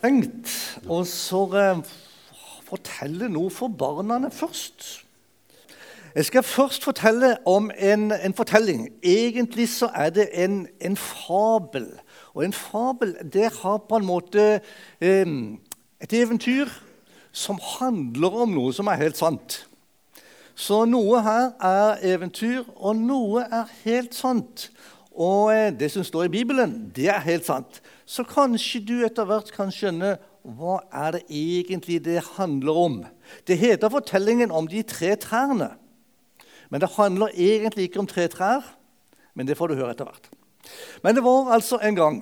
tenkt Og så eh, fortelle noe for barna først. Jeg skal først fortelle om en, en fortelling. Egentlig så er det en, en, fabel. Og en fabel det har på en måte eh, et eventyr som handler om noe som er helt sant. Så noe her er eventyr, og noe er helt sant. Og eh, det som står i Bibelen, det er helt sant. Så kanskje du etter hvert kan skjønne hva er det egentlig det handler om. Det heter fortellingen om de tre trærne. Men det handler egentlig ikke om tre trær, men det får du høre etter hvert. Men det var altså en gang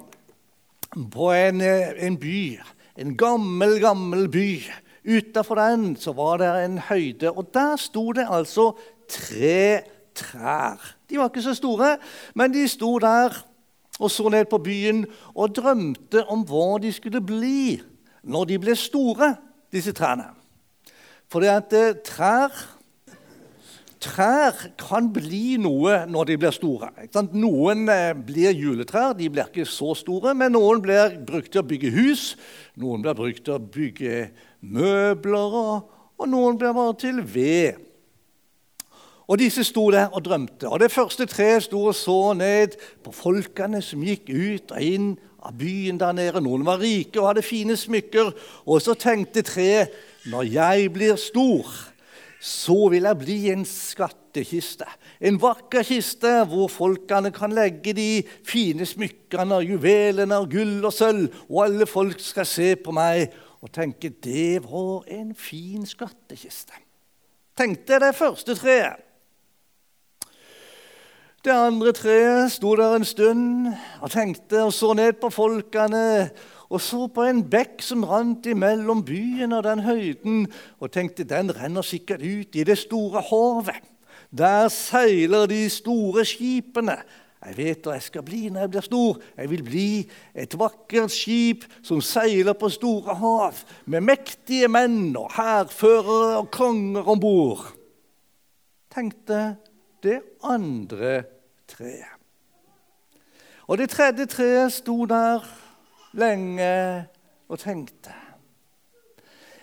på en, eh, en by, en gammel, gammel by. Utafor den så var det en høyde, og der sto det altså tre trær. De var ikke så store, men de sto der og så ned på byen og drømte om hva de skulle bli når de ble store, disse trærne. For det at eh, trær Trær kan bli noe når de blir store. Noen eh, blir juletrær, de blir ikke så store, men noen blir brukt til å bygge hus, noen blir brukt til å bygge møbler, og noen blir bare til ved. Og disse sto der og drømte. Og Det første treet sto og så ned på folkene som gikk ut og inn av byen der nede. Noen var rike og hadde fine smykker. Og så tenkte treet når jeg blir stor, så vil jeg bli en skattkiste. En vakker kiste hvor folkene kan legge de fine smykkene, juvelene, og gull og sølv. Og alle folk skal se på meg og tenke det var en fin skattkiste. Tenkte jeg det første treet. Det andre treet sto der en stund og tenkte og så ned på folkene og så på en bekk som rant imellom byen og den høyden, og tenkte den renner sikkert ut i det store havet. Der seiler de store skipene. Jeg vet hva jeg skal bli når jeg blir stor. Jeg vil bli et vakkert skip som seiler på store hav, med mektige menn og hærførere og konger om bord. Tenkte det andre treet. Og det tredje treet sto der lenge og tenkte.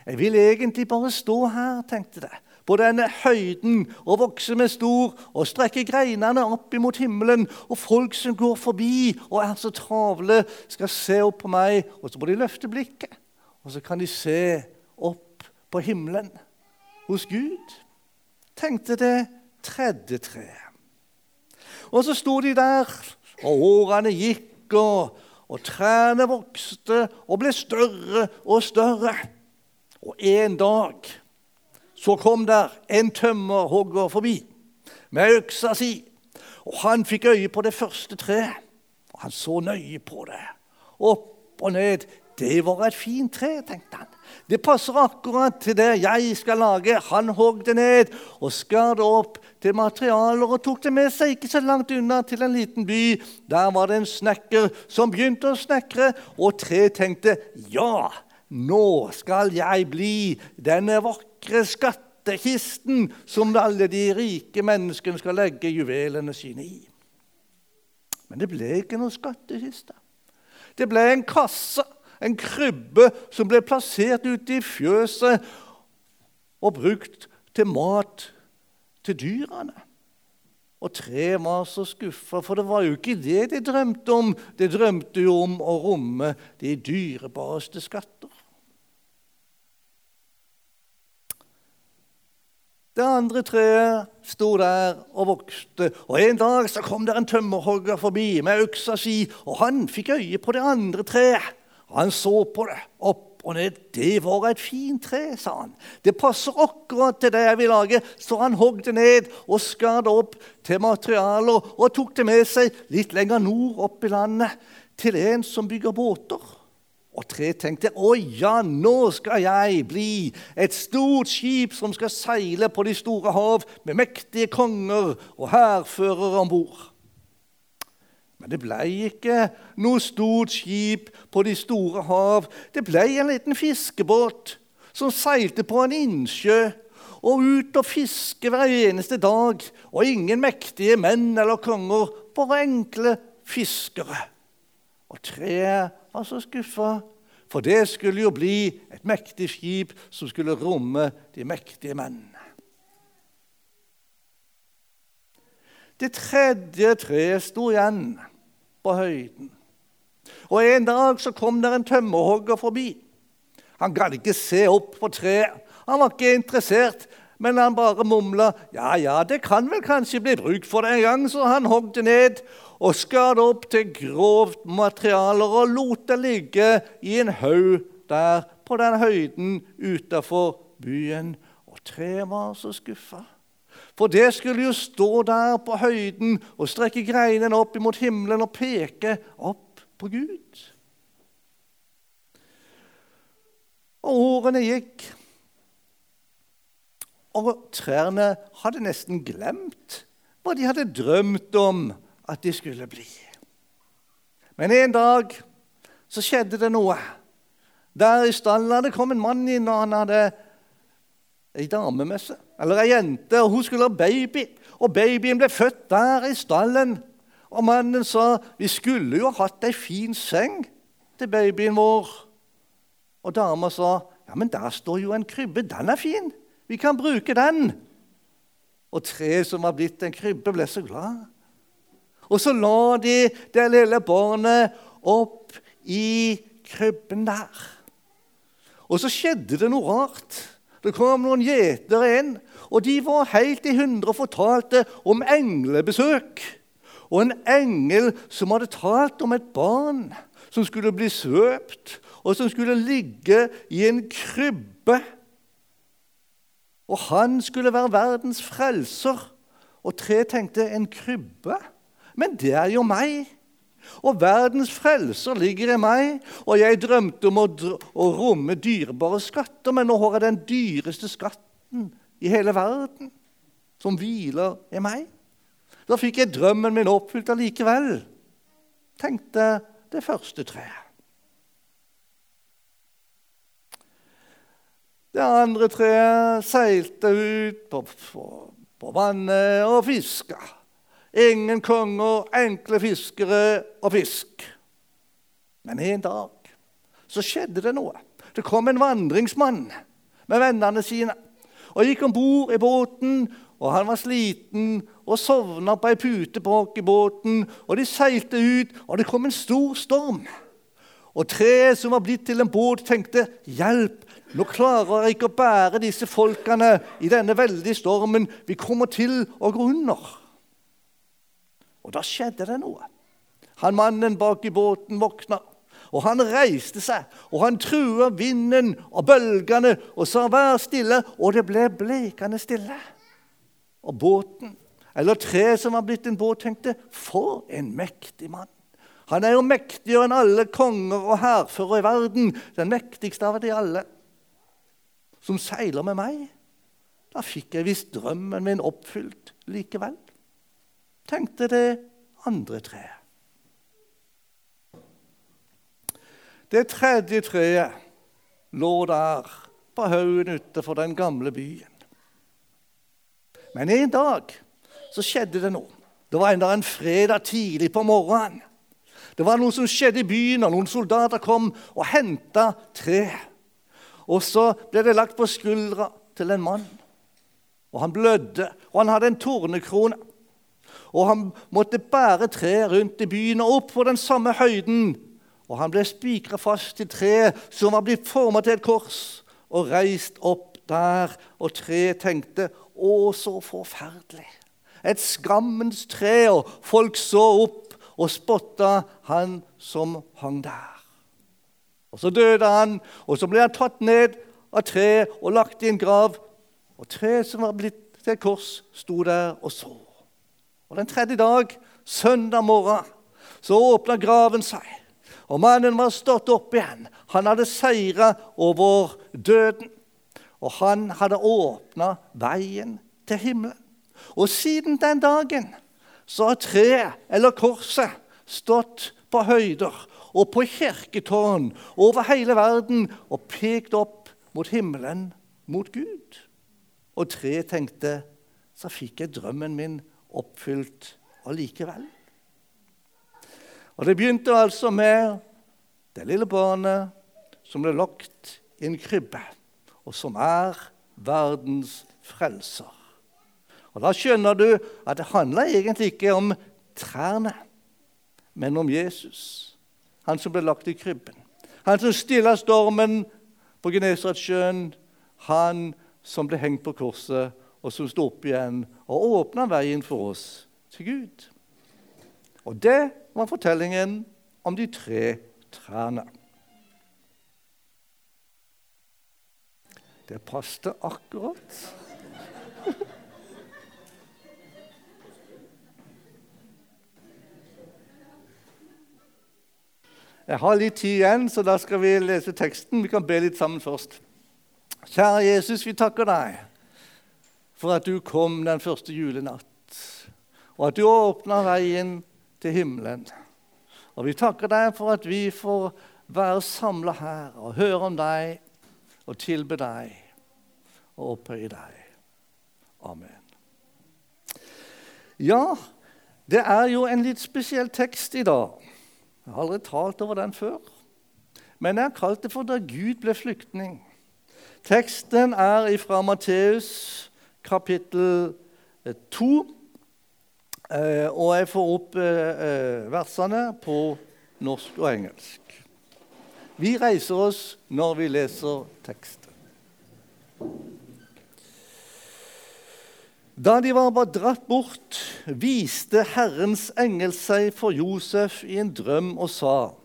Jeg vil egentlig bare stå her, tenkte det, på denne høyden og vokse meg stor og strekke greinene opp imot himmelen, og folk som går forbi og er så travle, skal se opp på meg, og så må de løfte blikket, og så kan de se opp på himmelen hos Gud. Tenkte det tredje treet. Og så sto de der, og årene gikk, og, og trærne vokste og ble større og større. Og en dag så kom der en tømmerhogger forbi med øksa si. Og han fikk øye på det første treet, og han så nøye på det. Opp og ned. Det var et fint tre, tenkte han. Det passer akkurat til det jeg skal lage. Han hogg det ned og skar det opp til materialer og tok det med seg ikke så langt unna til en liten by. Der var det en snekker som begynte å snekre, og tre tenkte ja, nå skal jeg bli denne vakre skattkisten som alle de rike menneskene skal legge juvelene sine i. Men det ble ikke noen skattkiste. Det ble en kasse, en krybbe, som ble plassert ute i fjøset og brukt til mat til dyrene. Og tre var så skuffa, for det var jo ikke det de drømte om. De drømte jo om å romme de dyrebareste skatter. Det andre treet sto der og vokste, og en dag så kom der en tømmerhogger forbi med øksa si, og han fikk øye på det andre treet. Han så på det, opp og ned. Det var et fint tre, sa han. Det passer akkurat til det jeg vil lage. Så han hogg det ned og skar det opp til materialer og tok det med seg litt lenger nord opp i landet, til en som bygger båter. Og tre tenkte å ja, nå skal jeg bli et stort skip som skal seile på de store hav med mektige konger og hærførere om bord. Men det ble ikke noe stort skip på de store hav. Det ble en liten fiskebåt som seilte på en innsjø og ut og fiske hver eneste dag. Og ingen mektige menn eller konger, bare enkle fiskere. Og treet var så skuffa, For det skulle jo bli et mektig skip som skulle romme de mektige menn. Det tredje treet sto igjen på høyden. Og En dag så kom der en tømmerhogger forbi. Han gadd ikke se opp på treet. Han var ikke interessert, men han bare mumla ja, ja, det kan vel kanskje bli bruk for det en gang, så han hogde ned og skar det opp til grovt materialer og lot det ligge i en haug der på den høyden utafor byen. Og treet var så skuffa. For det skulle jo stå der på høyden og strekke greinene opp imot himmelen og peke opp på Gud. Og årene gikk, og trærne hadde nesten glemt hva de hadde drømt om at de skulle bli. Men en dag så skjedde det noe. Der i stallen kom en mann inn, og han hadde ei dame med seg. Eller ei jente, og hun skulle ha baby. Og babyen ble født der i stallen. Og mannen sa vi skulle jo hatt ei fin seng til babyen vår. Og dama sa ja, men der står jo en krybbe. Den er fin. Vi kan bruke den. Og treet som var blitt en krybbe, ble så glad. Og så la de det lille barnet opp i krybben der. Og så skjedde det noe rart. Det kom noen gjetere inn, og de var helt i hundre og fortalte om englebesøk. Og en engel som hadde talt om et barn som skulle bli svøpt, og som skulle ligge i en krybbe og han skulle være verdens frelser. Og tre tenkte en krybbe? Men det er jo meg. Og verdens frelser ligger i meg. Og jeg drømte om å, å romme dyrebare skatter, men nå har jeg den dyreste skatten i hele verden, som hviler i meg. Da fikk jeg drømmen min oppfylt allikevel, tenkte det første treet. Det andre treet seilte ut på, på, på vannet og fiska. Ingen konger, enkle fiskere og fisk. Men en dag så skjedde det noe. Det kom en vandringsmann med vennene sine og gikk om bord i båten. og Han var sliten og sovna på ei pute bak i båten. og De seilte ut, og det kom en stor storm. Og treet som var blitt til en båt, tenkte 'Hjelp, nå klarer jeg ikke å bære disse folkene i denne veldige stormen. Vi kommer til å gå under. Og da skjedde det noe. Han Mannen bak i båten våkna, og han reiste seg. Og han trua vinden og bølgene og sa 'vær stille', og det ble blekende stille. Og båten, eller treet som var blitt en båt, tenkte 'for en mektig mann'. Han er jo mektigere enn alle konger og hærførere i verden, den mektigste av de alle som seiler med meg. Da fikk jeg visst drømmen min oppfylt likevel, tenkte det andre treet. Det tredje treet lå der på haugen utenfor den gamle byen. Men en dag så skjedde det noe. Det var enda en fredag tidlig på morgenen. Det var noe som skjedde i byen, og noen soldater kom og henta treet. Og så ble det lagt på skuldra til en mann. Og han blødde, og han hadde en tornekrone. Og han måtte bære treet rundt i byen og opp på den samme høyden. Og han ble spikra fast i treet som var blitt forma til et kors, og reist opp der. Og treet tenkte 'Å, så forferdelig'. Et skammens tre, og folk så opp og spotta han som hang der. Og Så døde han, og så ble han tatt ned av treet og lagt i en grav. Og treet som var blitt til et kors, sto der og så. Og Den tredje dag, søndag morgen, så åpna graven seg. Og mannen var stått opp igjen. Han hadde seira over døden. Og han hadde åpna veien til himmelen. Og siden den dagen så har treet, eller korset, stått på høyder og på kirketårn over hele verden og pekt opp mot himmelen, mot Gud. Og tre tenkte så fikk jeg drømmen min oppfylt allikevel. Og Det begynte altså med det lille barnet som ble lagt i en krybbe, og som er verdens frelser. Og Da skjønner du at det handler egentlig ikke om trærne, men om Jesus. Han som ble lagt i krybben. Han som stilla stormen på Genesaretsjøen. Han som ble hengt på korset, og som sto opp igjen og åpna veien for oss til Gud. Og det var fortellingen om de tre trærne. Det passet akkurat. Jeg har litt tid igjen, så da skal vi lese teksten. Vi kan be litt sammen først. Kjære Jesus, vi takker deg for at du kom den første julenatt, og at du åpna veien til himmelen. Og vi takker deg for at vi får være samla her og høre om deg og tilbe deg og opphøye deg. Amen. Ja, det er jo en litt spesiell tekst i dag. Jeg har aldri talt over den før. Men jeg har kalt det for 'Da Gud ble flyktning'. Teksten er fra Matteus kapittel 2. Eh, og jeg får opp eh, versene på norsk og engelsk. Vi reiser oss når vi leser teksten. Da de var bare dratt bort, viste Herrens engel seg for Josef i en drøm og sa.: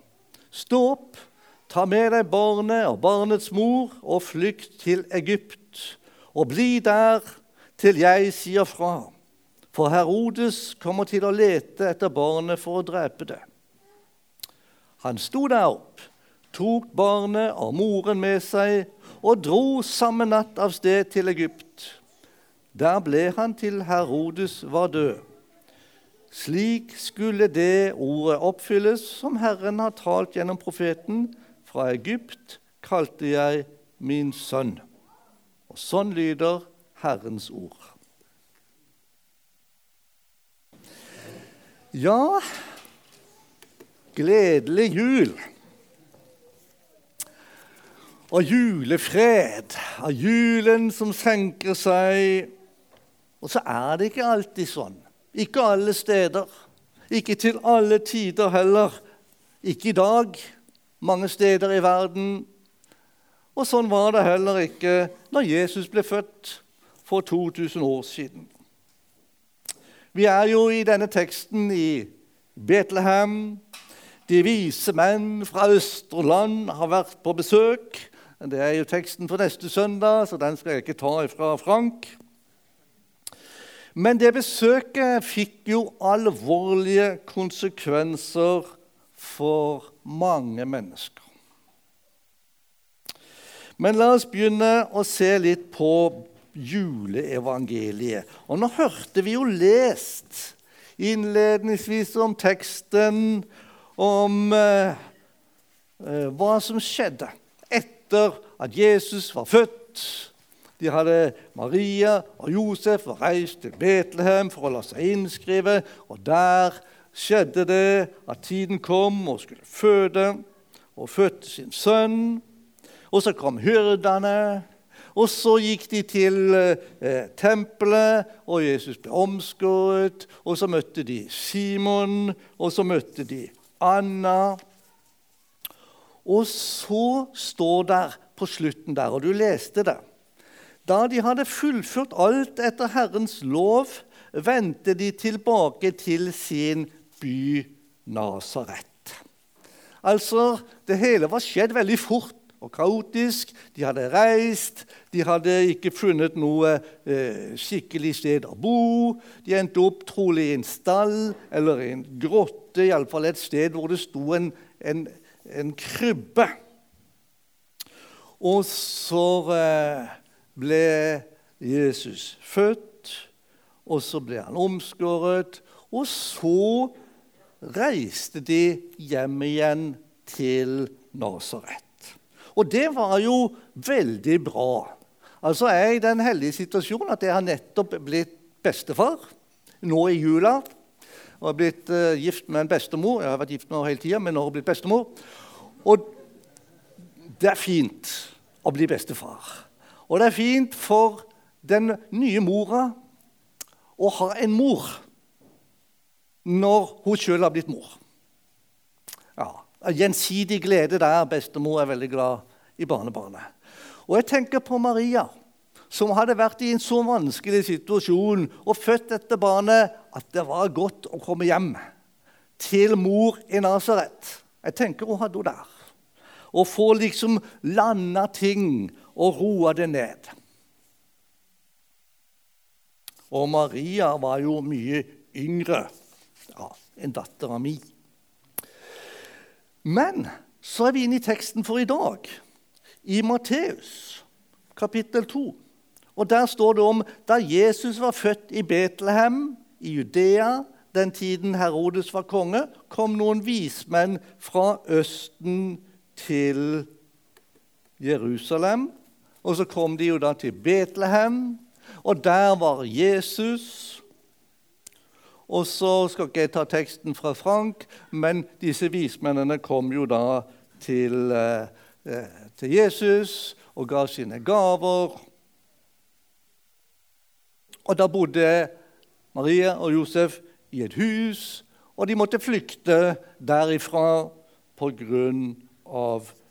Stå opp, ta med deg barnet og barnets mor og flykt til Egypt, og bli der til jeg sier fra. For Herodes kommer til å lete etter barnet for å drepe det. Han sto der opp, tok barnet og moren med seg og dro samme natt av sted til Egypt der ble han til Herodes var død. Slik skulle det ordet oppfylles som Herren har talt gjennom profeten. Fra Egypt kalte jeg min sønn. Og sånn lyder Herrens ord. Ja, gledelig jul. Og julefred, av julen som senker seg og så er det ikke alltid sånn. Ikke alle steder. Ikke til alle tider heller. Ikke i dag, mange steder i verden. Og sånn var det heller ikke når Jesus ble født for 2000 år siden. Vi er jo i denne teksten i Betlehem. De vise menn fra Østerland har vært på besøk. Det er jo teksten for neste søndag, så den skal jeg ikke ta ifra Frank. Men det besøket fikk jo alvorlige konsekvenser for mange mennesker. Men la oss begynne å se litt på juleevangeliet. Og nå hørte vi jo lest innledningsvis om teksten om eh, eh hva som skjedde etter at Jesus var født de hadde Maria og Josef og reist til Betlehem for å la seg innskrive. Og der skjedde det at tiden kom og skulle føde, og fødte sin sønn. Og så kom hyrdene, og så gikk de til eh, tempelet, og Jesus ble omskåret. Og så møtte de Simon, og så møtte de Anna. Og så står der på slutten der, og du leste det da de hadde fullført alt etter Herrens lov, vendte de tilbake til sin by Nasaret. Altså, Det hele var skjedd veldig fort og kaotisk. De hadde reist, de hadde ikke funnet noe eh, skikkelig sted å bo. De endte opp trolig i en stall eller i en grotte, iallfall et sted hvor det sto en, en, en krybbe. Og så eh, ble Jesus født, og så ble han omskåret. Og så reiste de hjem igjen til Nasaret. Og det var jo veldig bra. Altså Jeg er i den heldige situasjonen at jeg har nettopp blitt bestefar nå i jula. Og har blitt uh, gift med en bestemor. Jeg har vært gift med henne hele tida, men nå har jeg blitt bestemor. Og det er fint å bli bestefar. Og det er fint for den nye mora å ha en mor når hun sjøl har blitt mor. Gjensidig glede der. Bestemor er veldig glad i barnebarnet. Og jeg tenker på Maria, som hadde vært i en så vanskelig situasjon og født dette barnet at det var godt å komme hjem til mor i Nasaret. Jeg tenker hun hadde henne der. Og få liksom landa ting og roa det ned. Og Maria var jo mye yngre ja, enn dattera mi. Men så er vi inne i teksten for i dag, i Matteus kapittel 2. Og Der står det om da Jesus var født i Betlehem i Judea, den tiden Herodes var konge, kom noen vismenn fra Østen til Jerusalem. Og så kom de jo da til Betlehem, og der var Jesus. Og så skal ikke jeg ta teksten fra Frank, men disse vismennene kom jo da til, eh, til Jesus og ga sine gaver. Og da bodde Maria og Josef i et hus, og de måtte flykte derifra pga.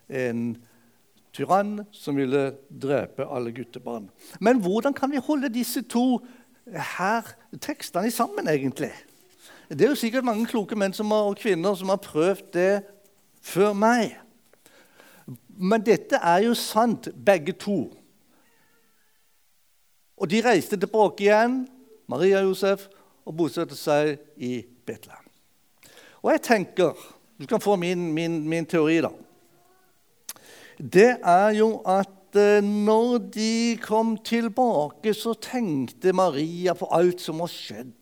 en tyrann som ville drepe alle guttebarn. Men hvordan kan vi holde disse to her, tekstene sammen, egentlig? Det er jo sikkert mange kloke menn som har, og kvinner som har prøvd det før meg. Men dette er jo sant, begge to. Og de reiste tilbake igjen, Maria og Josef, og bosatte seg i Betlehem. Og jeg tenker Du kan få min, min, min teori, da. Det er jo at eh, når de kom tilbake, så tenkte Maria på alt som var skjedd.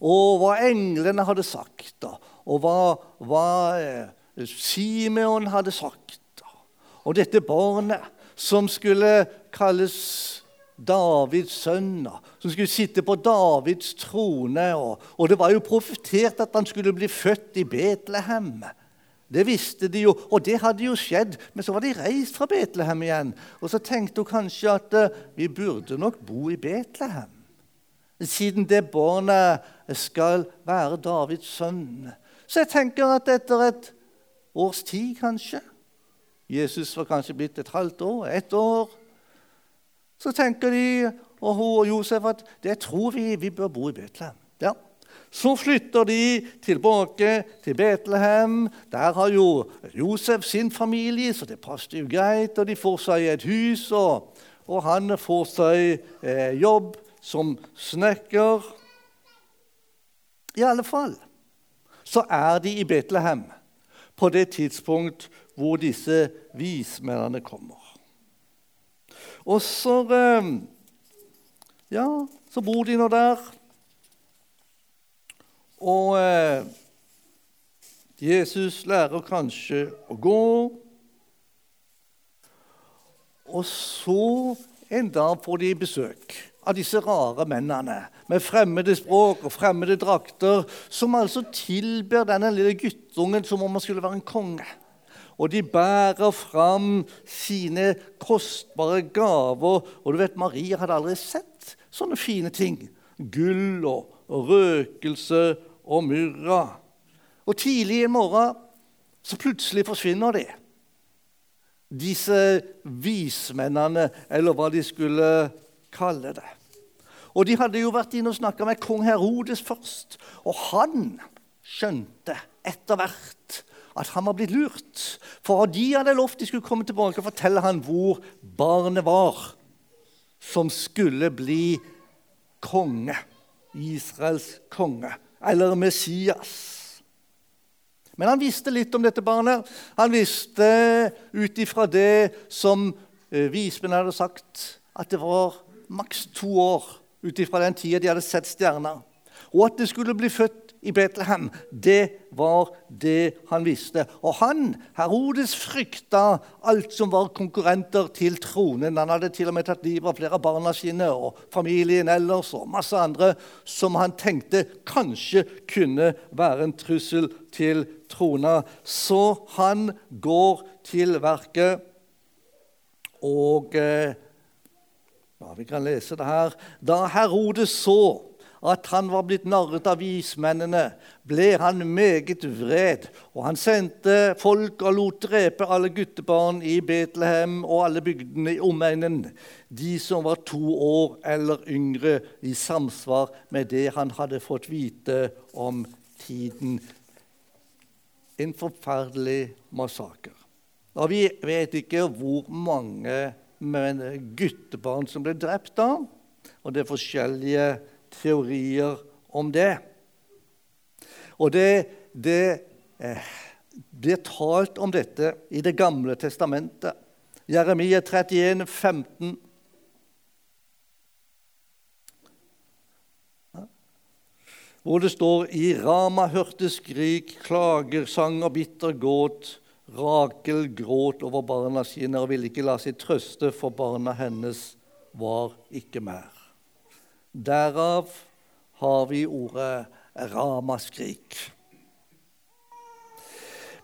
Og hva englene hadde sagt, og hva, hva eh, Simeon hadde sagt. Og dette barnet som skulle kalles Davids sønner, som skulle sitte på Davids trone. Og, og, det var jo profetert at han skulle bli født i Betlehem. Det visste de jo, og det hadde jo skjedd. Men så var de reist fra Betlehem igjen. Og så tenkte hun kanskje at uh, vi burde nok bo i Betlehem. Siden det barnet skal være Davids sønn. Så jeg tenker at etter et års tid, kanskje Jesus var kanskje blitt et halvt år, ett år så tenker de og hun og Josef at det tror vi vi bør bo i Betlehem. Ja. Så flytter de tilbake til Betlehem. Der har jo Josef sin familie, så det passet jo greit. Og de får seg et hus, og, og han får seg eh, jobb som snekker. I alle fall så er de i Betlehem på det tidspunkt hvor disse vismennene kommer. Og så eh, Ja, så bor de nå der. Og eh, Jesus lærer kanskje å gå. Og så en dag får de besøk av disse rare mennene med fremmede språk og fremmede drakter, som altså tilber denne lille guttungen som om han skulle være en konge og de bærer fram sine kostbare gaver. Og du vet, Maria hadde aldri sett sånne fine ting. Gull og, og røkelse og myrra. Og tidlig i morgen så plutselig forsvinner de. Disse vismennene, eller hva de skulle kalle det. Og De hadde jo vært inne og snakka med kong Herodes først. Og han skjønte etter hvert at han var blitt lurt. For de hadde lovt de skulle komme tilbake og fortelle han hvor barnet var som skulle bli konge. Israels konge, eller Messias. Men han visste litt om dette barnet. Han visste ut ifra det som eh, vismennene hadde sagt, at det var maks to år ut ifra den tida de hadde sett stjerner. Og at det skulle bli født i Betlehem. Det var det han visste. Og han, Herodes, frykta alt som var konkurrenter til tronen. Han hadde til og med tatt livet av flere av barna sine og familien ellers og masse andre som han tenkte kanskje kunne være en trussel til trona. Så han går til verket. Og eh, ja, Vi kan lese det her. Da Herodes så at han var blitt narret av vismennene, ble han meget vred, og han sendte folk og lot drepe alle guttebarn i Betlehem og alle bygdene i omegnen, de som var to år eller yngre, i samsvar med det han hadde fått vite om tiden. En forferdelig massakre. Og vi vet ikke hvor mange guttebarn som ble drept da, og det er forskjellige teorier om det. Og det, det eh, blir talt om dette i Det gamle testamentet. Jeremia 31, 15. Hvor det står i Rama hørte skrik, klager, sang og bitter gråt. Rakel gråt over barna sine og ville ikke la seg trøste, for barna hennes var ikke mer. Derav har vi ordet ramaskrik.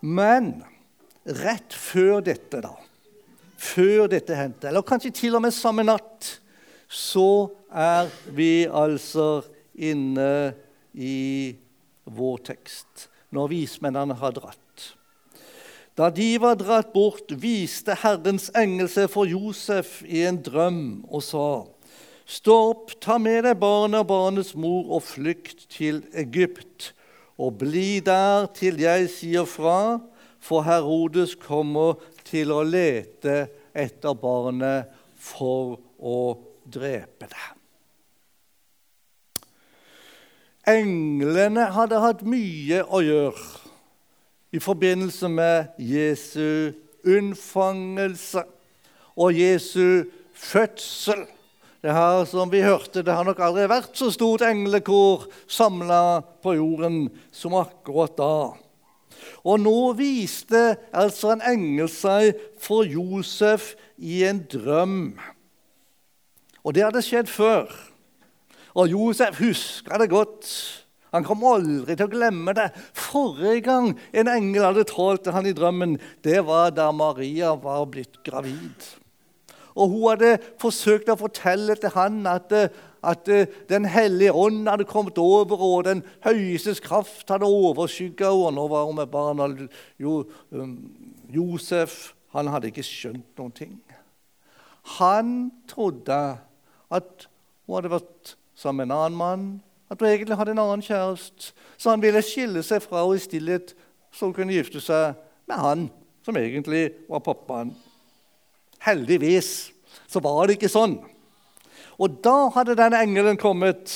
Men rett før dette, da, før dette hendte, eller kanskje til og med samme natt, så er vi altså inne i vår tekst, når vismennene har dratt. Da de var dratt bort, viste Herrens engel seg for Josef i en drøm og sa:" Stå opp, ta med deg barnet og barnets mor og flykt til Egypt. Og bli der til jeg sier fra, for Herodes kommer til å lete etter barnet for å drepe det. Englene hadde hatt mye å gjøre i forbindelse med Jesu unnfangelse og Jesu fødsel. Det her som vi hørte, det har nok aldri vært så stort englekor samla på jorden som akkurat da. Og nå viste altså en engel seg for Josef i en drøm. Og det hadde skjedd før. Og Josef huska det godt. Han kom aldri til å glemme det. Forrige gang en engel hadde talt til han i drømmen, det var da Maria var blitt gravid. Og hun hadde forsøkt å fortelle til han at, at Den hellige ånd hadde kommet over, og den høyestes kraft hadde overskygget henne. Nå var hun med barna. Jo, um, Josef han hadde ikke skjønt noen ting. Han trodde at hun hadde vært sammen med en annen mann, at hun egentlig hadde en annen kjæreste. Så han ville skille seg fra henne i stillhet, så hun kunne gifte seg med han som egentlig var pappaen. Heldigvis så var det ikke sånn. Og da hadde denne engelen kommet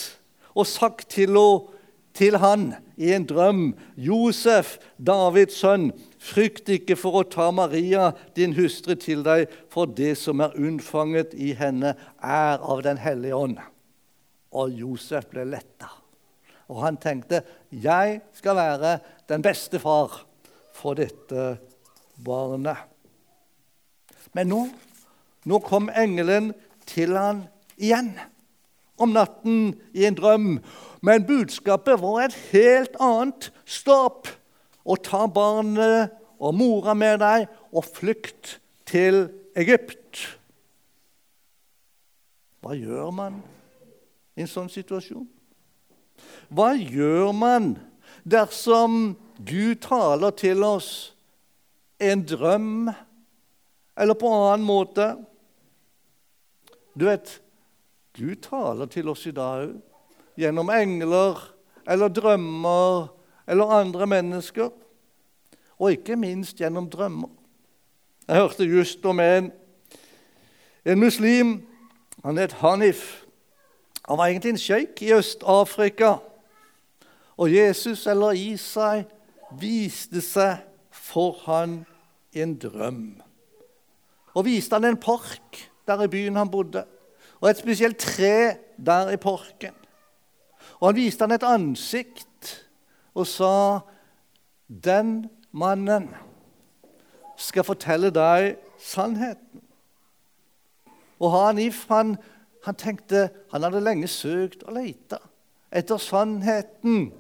og sagt til, til han i en drøm Josef, Davids sønn, frykt ikke for å ta Maria, din hustru, til deg, for det som er unnfanget i henne, er av Den hellige ånd. Og Josef ble letta. Og han tenkte jeg skal være den beste far for dette barnet. Men nå, nå kom engelen til han igjen om natten i en drøm. Men budskapet var et helt annet. Stopp og ta barnet og mora med deg og flykt til Egypt. Hva gjør man i en sånn situasjon? Hva gjør man dersom Gud taler til oss en drøm eller på en annen måte Du vet, Gud taler til oss i dag òg. Gjennom engler eller drømmer eller andre mennesker. Og ikke minst gjennom drømmer. Jeg hørte just om en, en muslim. Han het Hanif. Han var egentlig en sjeik i Øst-Afrika. Og Jesus eller Isai viste seg for han i en drøm og viste han en park der i byen han bodde, og et spesielt tre der i parken. Og han viste han et ansikt og sa, 'Den mannen skal fortelle deg sannheten.' Og Hanif han, han tenkte han hadde lenge søkt og leita etter sannheten.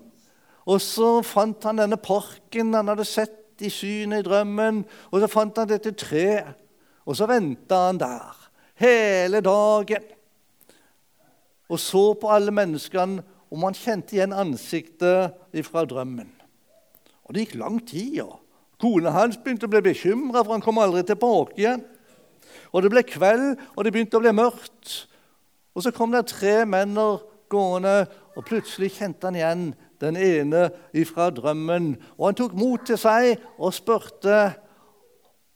Og så fant han denne parken han hadde sett i synet i drømmen, og så fant han dette treet. Og så venta han der hele dagen og så på alle menneskene om han kjente igjen ansiktet fra drømmen. Og Det gikk lang tid. Ja. Kona hans begynte å bli bekymra, for han kom aldri tilbake igjen. Og Det ble kveld, og det begynte å bli mørkt. Og Så kom det tre menn gående, og plutselig kjente han igjen den ene ifra drømmen. Og Han tok mot til seg og spurte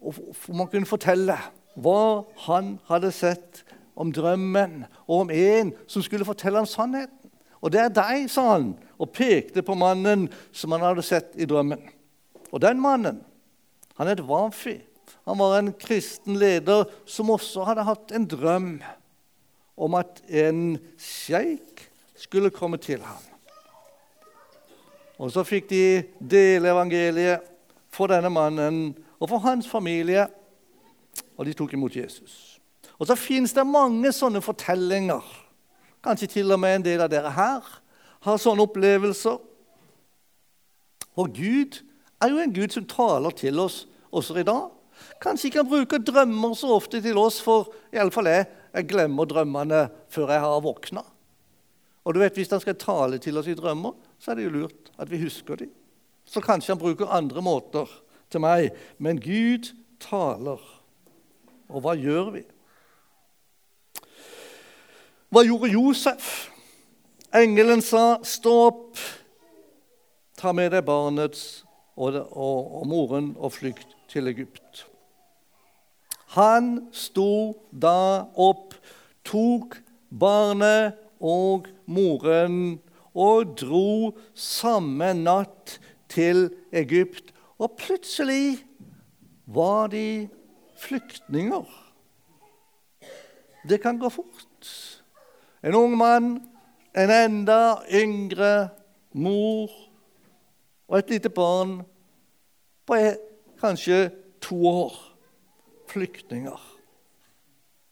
om man kunne fortelle hva han hadde sett om drømmen og om en som skulle fortelle ham sannheten. Og det er deg, sa han, og pekte på mannen som han hadde sett i drømmen. Og den mannen han het Wafi. Han var en kristen leder som også hadde hatt en drøm om at en sjeik skulle komme til ham. Og så fikk de dele evangeliet for denne mannen og for hans familie, og de tok imot Jesus. Og så fins det mange sånne fortellinger. Kanskje til og med en del av dere her har sånne opplevelser. Og Gud er jo en Gud som taler til oss også i dag. Kanskje ikke han bruker drømmer så ofte til oss, for iallfall jeg, jeg glemmer drømmene før jeg har våkna. Og du vet, Hvis han skal tale til oss i drømmer, så er det jo lurt at vi husker dem. Så kanskje han bruker andre måter til meg. Men Gud taler. Og hva gjør vi? Hva gjorde Josef? Engelen sa, 'Stå opp, ta med deg barnets og, og, og moren og flykt til Egypt.' Han sto da opp, tok barnet og moren og dro samme natt til Egypt. Og plutselig var de flyktninger. Det kan gå fort. En ung mann, en enda yngre mor og et lite barn på kanskje to år. Flyktninger.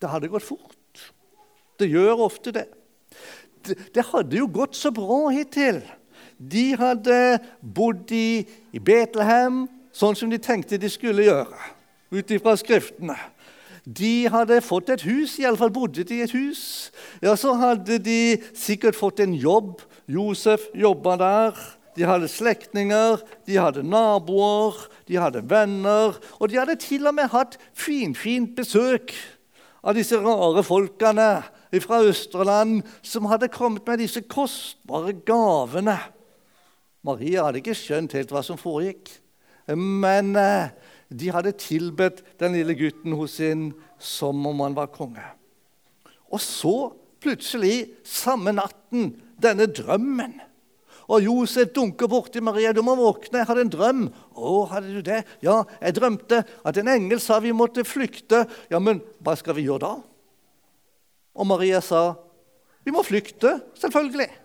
Det hadde gått fort. Det gjør ofte det. Det hadde jo gått så bra hittil. De hadde bodd i, Betlehem sånn som de tenkte de skulle gjøre, ut ifra Skriftene. De hadde fått et hus, iallfall bodde de i et hus. Ja, Så hadde de sikkert fått en jobb. Josef jobba der. De hadde slektninger, de hadde naboer, de hadde venner. Og de hadde til og med hatt finfint besøk av disse rare folkene fra Østerland som hadde kommet med disse kostbare gavene. Maria hadde ikke skjønt helt hva som foregikk. Men eh, de hadde tilbedt den lille gutten hos sin som om han var konge. Og så, plutselig, samme natten, denne drømmen. Og Josef dunker borti Maria. 'Du må våkne, jeg hadde en drøm.' 'Å, hadde du det?' 'Ja, jeg drømte at en engel sa vi måtte flykte.' 'Ja, men hva skal vi gjøre da?' Og Maria sa, 'Vi må flykte, selvfølgelig.'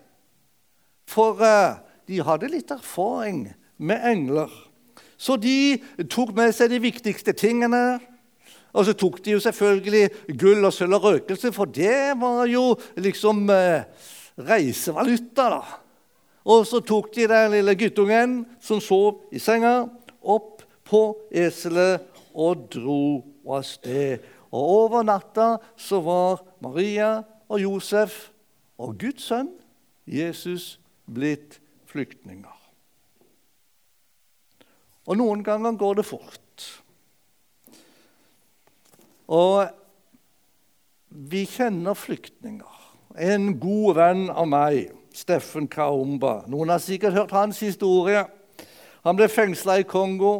For uh, de hadde litt erfaring med engler. Så de tok med seg de viktigste tingene. Og så tok de jo selvfølgelig gull og sølv og røkelse, for det var jo liksom eh, reisevaluta. da. Og så tok de den lille guttungen som sov i senga, opp på eselet og dro av sted. Og over natta så var Maria og Josef og Guds sønn Jesus blitt flyktninger. Og noen ganger går det fort. Og vi kjenner flyktninger. En god venn av meg, Steffen Kaumba Noen har sikkert hørt hans historie. Han ble fengsla i Kongo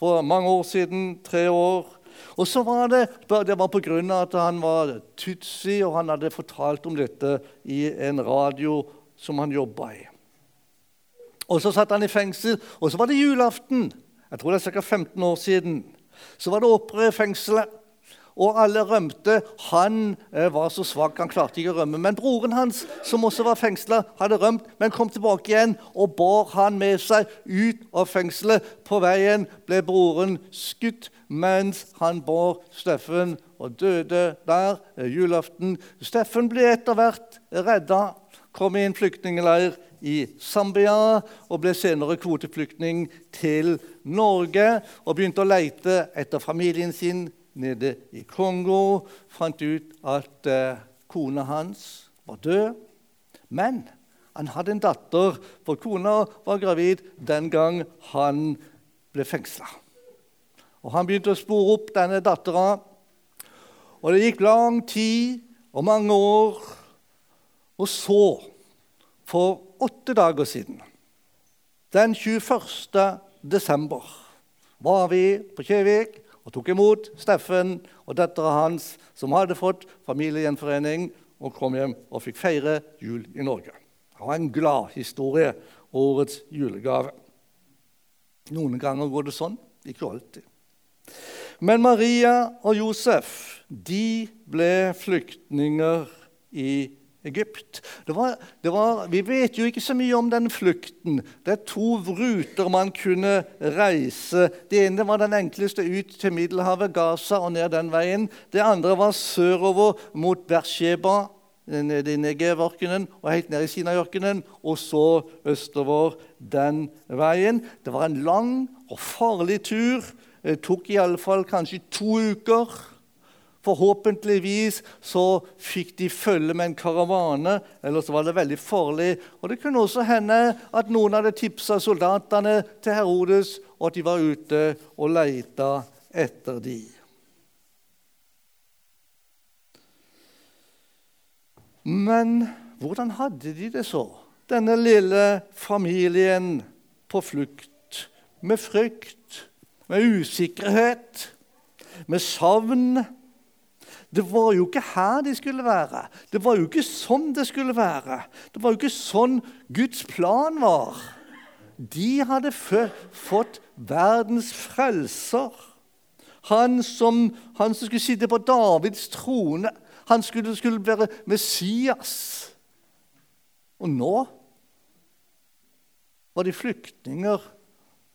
for mange år siden. Tre år. Og så var Det det var pga. at han var tutsi, og han hadde fortalt om dette i en radio som han jobba i. Og Så satt han i fengsel, og så var det julaften jeg tror det er ca. 15 år siden, så var det opprør i fengselet. Og alle rømte. Han eh, var så svak han klarte ikke å rømme. Men broren hans, som også var fengsla, hadde rømt, men kom tilbake igjen og bar han med seg ut av fengselet. På veien ble broren skutt mens han bar Steffen og døde der julaften. Steffen ble etter hvert redda kom i en flyktningleir i Zambia og ble senere kvoteflyktning til Norge og begynte å leite etter familien sin nede i Kongo. Fant ut at eh, kona hans var død. Men han hadde en datter, for kona var gravid den gang han ble fengsla. Han begynte å spore opp denne dattera. Og det gikk lang tid og mange år. Og så, for åtte dager siden, den 21. desember, var vi på Kjevik og tok imot Steffen og dattera hans, som hadde fått familiegjenforening og kom hjem og fikk feire jul i Norge. Det var en glad historie, årets julegave. Noen ganger går det sånn, ikke alltid. Men Maria og Josef de ble flyktninger i Egypt. Det var, det var, vi vet jo ikke så mye om den flukten. Det er to ruter man kunne reise. Det ene var den enkleste ut til Middelhavet, Gaza og ned den veien. Det andre var sørover mot Bersheba, nede i Negev-ørkenen og helt ned i Sinai-ørkenen, og så østover den veien. Det var en lang og farlig tur. Det tok iallfall kanskje to uker. Forhåpentligvis så fikk de følge med en karavane, ellers var det veldig farlig. Og Det kunne også hende at noen hadde tipsa soldatene til Herodes, og at de var ute og leita etter de. Men hvordan hadde de det så, denne lille familien på flukt? Med frykt, med usikkerhet, med savn. Det var jo ikke her de skulle være. Det var jo ikke sånn det skulle være. Det var jo ikke sånn Guds plan var. De hadde fått verdens frelser. Han som, han som skulle sitte på Davids trone. Han skulle, skulle være Messias. Og nå var de flyktninger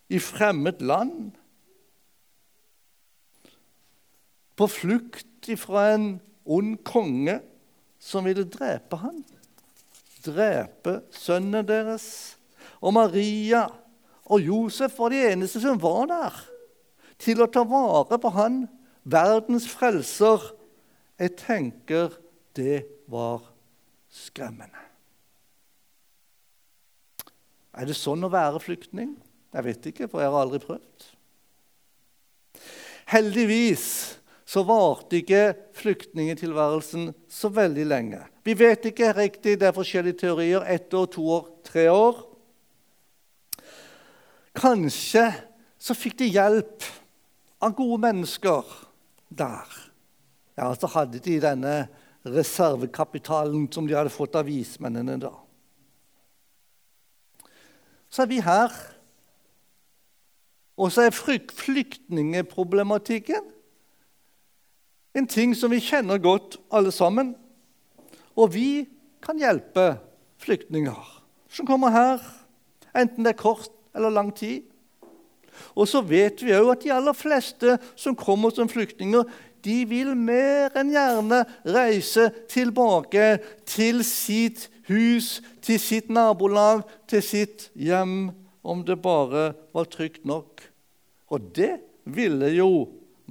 i fremmed land. På flukt fra en ond konge som ville drepe ham. Drepe sønnen deres. Og Maria og Josef var de eneste som var der til å ta vare på han, verdens frelser jeg tenker det var skremmende. Er det sånn å være flyktning? Jeg vet ikke, for jeg har aldri prøvd. Heldigvis så varte ikke flyktningetilværelsen så veldig lenge. Vi vet ikke riktig, det er forskjellige teorier. Ett år, to år, tre år. Kanskje så fikk de hjelp av gode mennesker der. Ja, Så hadde de denne reservekapitalen som de hadde fått av vismennene. da. Så er vi her. Og så er flyktningeproblematikken en ting som vi kjenner godt, alle sammen. Og vi kan hjelpe flyktninger som kommer her, enten det er kort eller lang tid. Og så vet vi òg at de aller fleste som kommer som flyktninger, de vil mer enn gjerne reise tilbake til sitt hus, til sitt nabolag, til sitt hjem, om det bare var trygt nok. Og det ville jo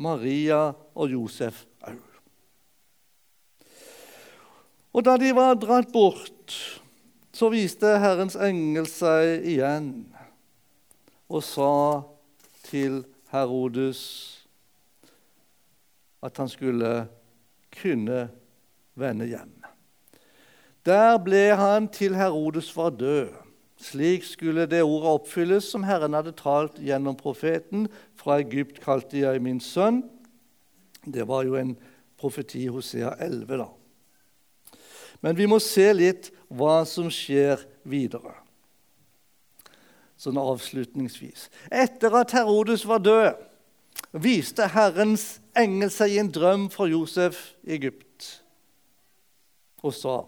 Maria og Josef òg. Og da de var dratt bort, så viste Herrens engel seg igjen og sa til Herodes at han skulle kunne vende hjem. Der ble han til Herodes var død. Slik skulle det ordet oppfylles som Herren hadde talt gjennom profeten. Fra Egypt kalte jeg min sønn. Det var jo en profeti hos Hosea 11. da. Men vi må se litt hva som skjer videre. Sånn avslutningsvis. Etter at Herodes var død, viste Herrens engel seg i en drøm for Josef i Egypt og sa:"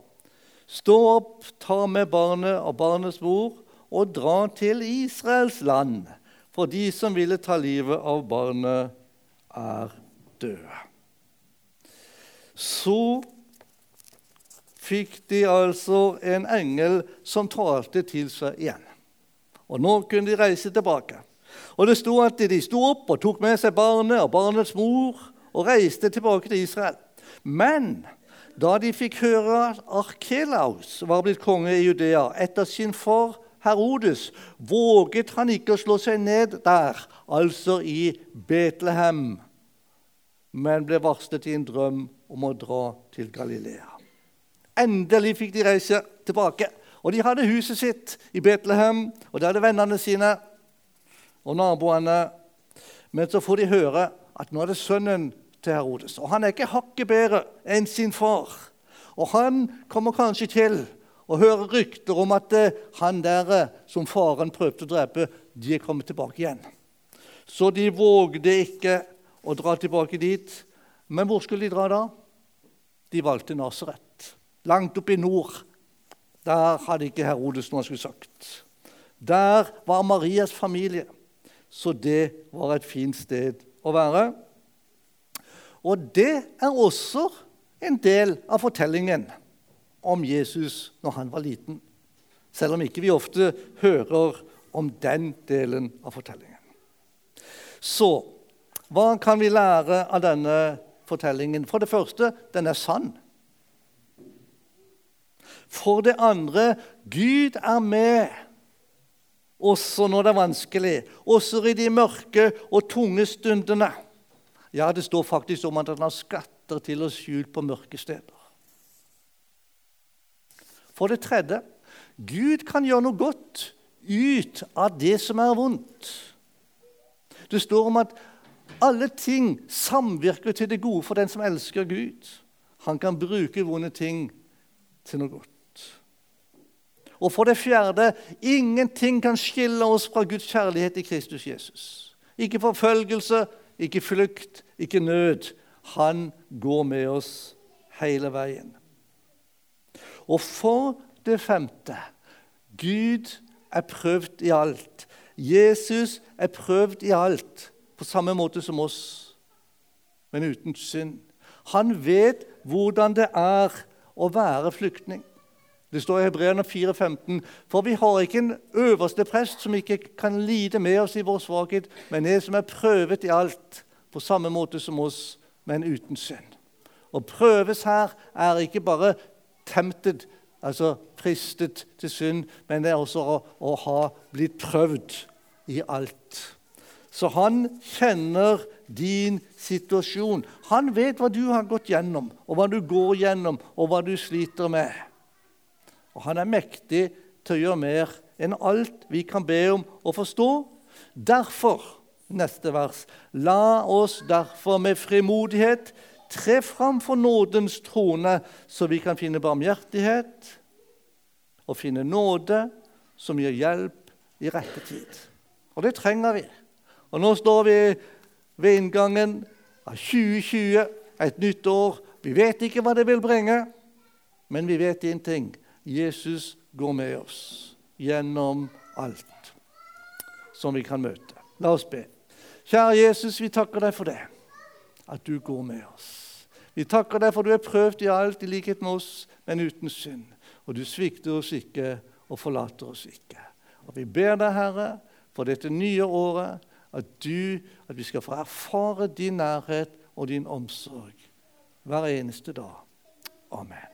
Stå opp, ta med barnet og barnets mor og dra til Israels land, for de som ville ta livet av barnet, er døde. Så fikk de altså en engel som talte til seg igjen. Og nå kunne de reise tilbake. Og det sto at de sto opp og tok med seg barnet og barnets mor og reiste tilbake til Israel. Men da de fikk høre at Arkelaus var blitt konge i Judea etter sin far Herodes, våget han ikke å slå seg ned der, altså i Betlehem, men ble varslet i en drøm om å dra til Galilea. Endelig fikk de reise tilbake. Og De hadde huset sitt i Betlehem, og der hadde vennene sine og naboene. Men så får de høre at nå er det sønnen til Herodes. Og han er ikke hakket bedre enn sin far. Og han kommer kanskje til å høre rykter om at eh, han der eh, som faren prøvde å drepe, de er kommet tilbake igjen. Så de vågde ikke å dra tilbake dit. Men hvor skulle de dra da? De valgte Nasaret, langt oppe i nord. Der hadde ikke Herodes noe han skulle sagt. Der var Marias familie, så det var et fint sted å være. Og det er også en del av fortellingen om Jesus når han var liten. Selv om ikke vi ofte hører om den delen av fortellingen. Så hva kan vi lære av denne fortellingen? For det første den er sann. For det andre Gud er med også når det er vanskelig, også i de mørke og tunge stundene. Ja, det står faktisk om at han har skatter til å skjult på mørke steder. For det tredje Gud kan gjøre noe godt ut av det som er vondt. Det står om at alle ting samvirker til det gode for den som elsker Gud. Han kan bruke vonde ting til noe godt. Og for det fjerde ingenting kan skille oss fra Guds kjærlighet i Kristus Jesus. Ikke forfølgelse, ikke flukt, ikke nød. Han går med oss hele veien. Og for det femte Gud er prøvd i alt. Jesus er prøvd i alt, på samme måte som oss, men uten synd. Han vet hvordan det er å være flyktning. Det står i Hebreerne 4,15.: For vi har ikke en øverste prest som ikke kan lide med oss i vår svakhet, men en som er prøvet i alt, på samme måte som oss, men uten synd. Å prøves her er ikke bare tempted, altså fristet til synd, men det er også å, å ha blitt prøvd i alt. Så han kjenner din situasjon. Han vet hva du har gått gjennom, og hva du går gjennom, og hva du sliter med. Og han er mektig til å gjøre mer enn alt vi kan be om og forstå. Derfor, neste vers, la oss derfor med frimodighet tre fram for nådens trone, så vi kan finne barmhjertighet og finne nåde som gir hjelp i rette tid. Og det trenger vi. Og nå står vi ved inngangen av 2020, et nytt år. Vi vet ikke hva det vil bringe, men vi vet én ting. Jesus går med oss gjennom alt som vi kan møte. La oss be. Kjære Jesus, vi takker deg for det, at du går med oss. Vi takker deg for du er prøvd i alt i likhet med oss, men uten synd. Og du svikter oss ikke og forlater oss ikke. Og Vi ber deg, Herre, for dette nye året, at, du, at vi skal få erfare din nærhet og din omsorg hver eneste dag. Amen.